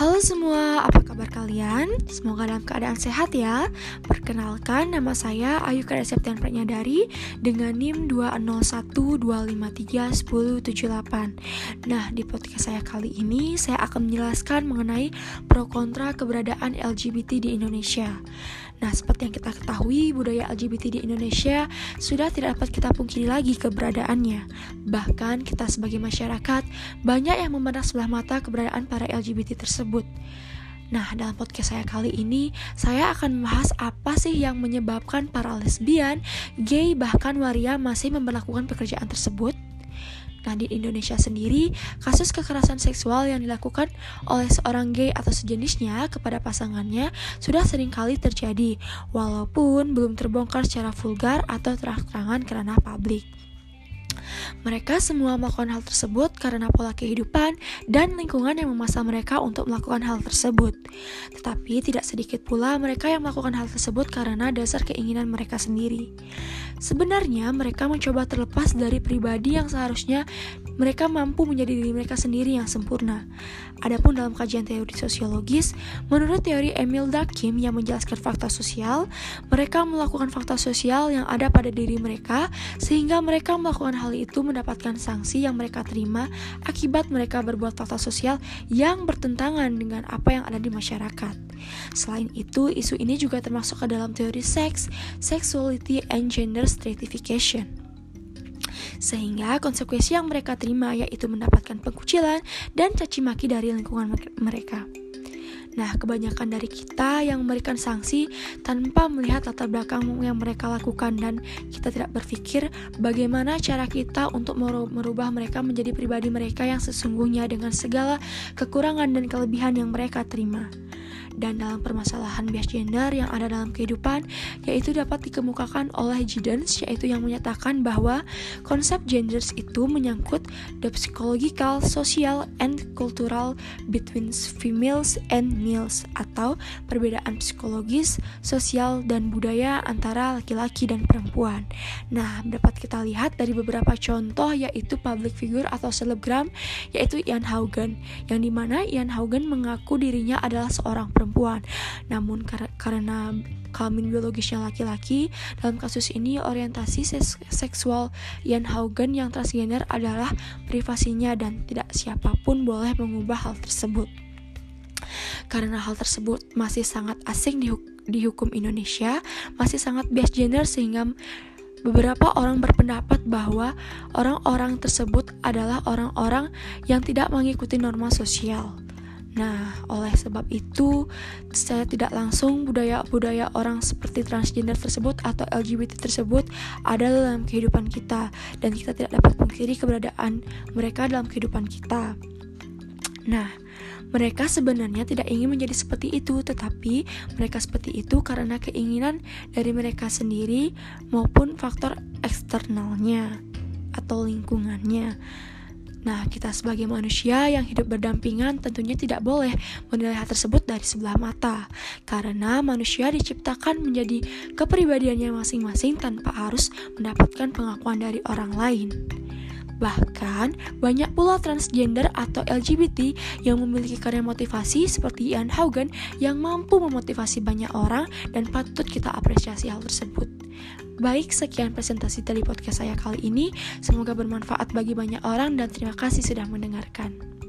Halo semua, apa kabar kalian? Semoga dalam keadaan sehat ya. Perkenalkan, nama saya Ayu Kada Septian Pranyadari dengan NIM 201253178. Nah, di podcast saya kali ini, saya akan menjelaskan mengenai pro kontra keberadaan LGBT di Indonesia. Nah, seperti yang kita ketahui, budaya LGBT di Indonesia sudah tidak dapat kita pungkiri lagi keberadaannya. Bahkan kita sebagai masyarakat banyak yang memandang sebelah mata keberadaan para LGBT tersebut. Nah, dalam podcast saya kali ini, saya akan membahas apa sih yang menyebabkan para lesbian, gay, bahkan waria masih memperlakukan pekerjaan tersebut. Nah, di Indonesia sendiri, kasus kekerasan seksual yang dilakukan oleh seorang gay atau sejenisnya kepada pasangannya sudah sering kali terjadi, walaupun belum terbongkar secara vulgar atau terang-terangan kerana publik. Mereka semua melakukan hal tersebut karena pola kehidupan dan lingkungan yang memaksa mereka untuk melakukan hal tersebut. Tetapi tidak sedikit pula mereka yang melakukan hal tersebut karena dasar keinginan mereka sendiri. Sebenarnya mereka mencoba terlepas dari pribadi yang seharusnya mereka mampu menjadi diri mereka sendiri yang sempurna. Adapun dalam kajian teori sosiologis, menurut teori Emil Durkheim yang menjelaskan fakta sosial, mereka melakukan fakta sosial yang ada pada diri mereka sehingga mereka melakukan hal itu mendapatkan sanksi yang mereka terima akibat mereka berbuat fakta sosial yang bertentangan dengan apa yang ada di masyarakat. Selain itu, isu ini juga termasuk ke dalam teori seks, sexuality, and gender stratification sehingga konsekuensi yang mereka terima yaitu mendapatkan pengkucilan dan caci maki dari lingkungan mereka. Nah, kebanyakan dari kita yang memberikan sanksi tanpa melihat latar belakang yang mereka lakukan dan kita tidak berpikir bagaimana cara kita untuk merubah mereka menjadi pribadi mereka yang sesungguhnya dengan segala kekurangan dan kelebihan yang mereka terima dan dalam permasalahan bias gender yang ada dalam kehidupan yaitu dapat dikemukakan oleh Giddens yaitu yang menyatakan bahwa konsep genders itu menyangkut the psychological, social, and cultural between females and males atau perbedaan psikologis, sosial, dan budaya antara laki-laki dan perempuan. Nah, dapat kita lihat dari beberapa contoh yaitu public figure atau selebgram yaitu Ian Haugen yang di mana Ian Haugen mengaku dirinya adalah seorang perempuan. Namun kar karena kelamin biologisnya laki-laki, dalam kasus ini orientasi seks seksual Ian Haugen yang transgender adalah privasinya dan tidak siapa pun boleh mengubah hal tersebut. Karena hal tersebut masih sangat asing di, di hukum Indonesia, masih sangat bias gender sehingga beberapa orang berpendapat bahwa orang-orang tersebut adalah orang-orang yang tidak mengikuti norma sosial. Nah, oleh sebab itu, saya tidak langsung budaya-budaya orang seperti transgender tersebut atau LGBT tersebut ada dalam kehidupan kita, dan kita tidak dapat pungkiri keberadaan mereka dalam kehidupan kita. Nah, mereka sebenarnya tidak ingin menjadi seperti itu, tetapi mereka seperti itu karena keinginan dari mereka sendiri maupun faktor eksternalnya atau lingkungannya. Nah, kita sebagai manusia yang hidup berdampingan tentunya tidak boleh menilai hal tersebut dari sebelah mata, karena manusia diciptakan menjadi kepribadiannya masing-masing tanpa harus mendapatkan pengakuan dari orang lain. Bahkan, banyak pula transgender atau LGBT yang memiliki karya motivasi seperti Ian Haugen yang mampu memotivasi banyak orang dan patut kita apresiasi hal tersebut. Baik, sekian presentasi dari podcast saya kali ini. Semoga bermanfaat bagi banyak orang dan terima kasih sudah mendengarkan.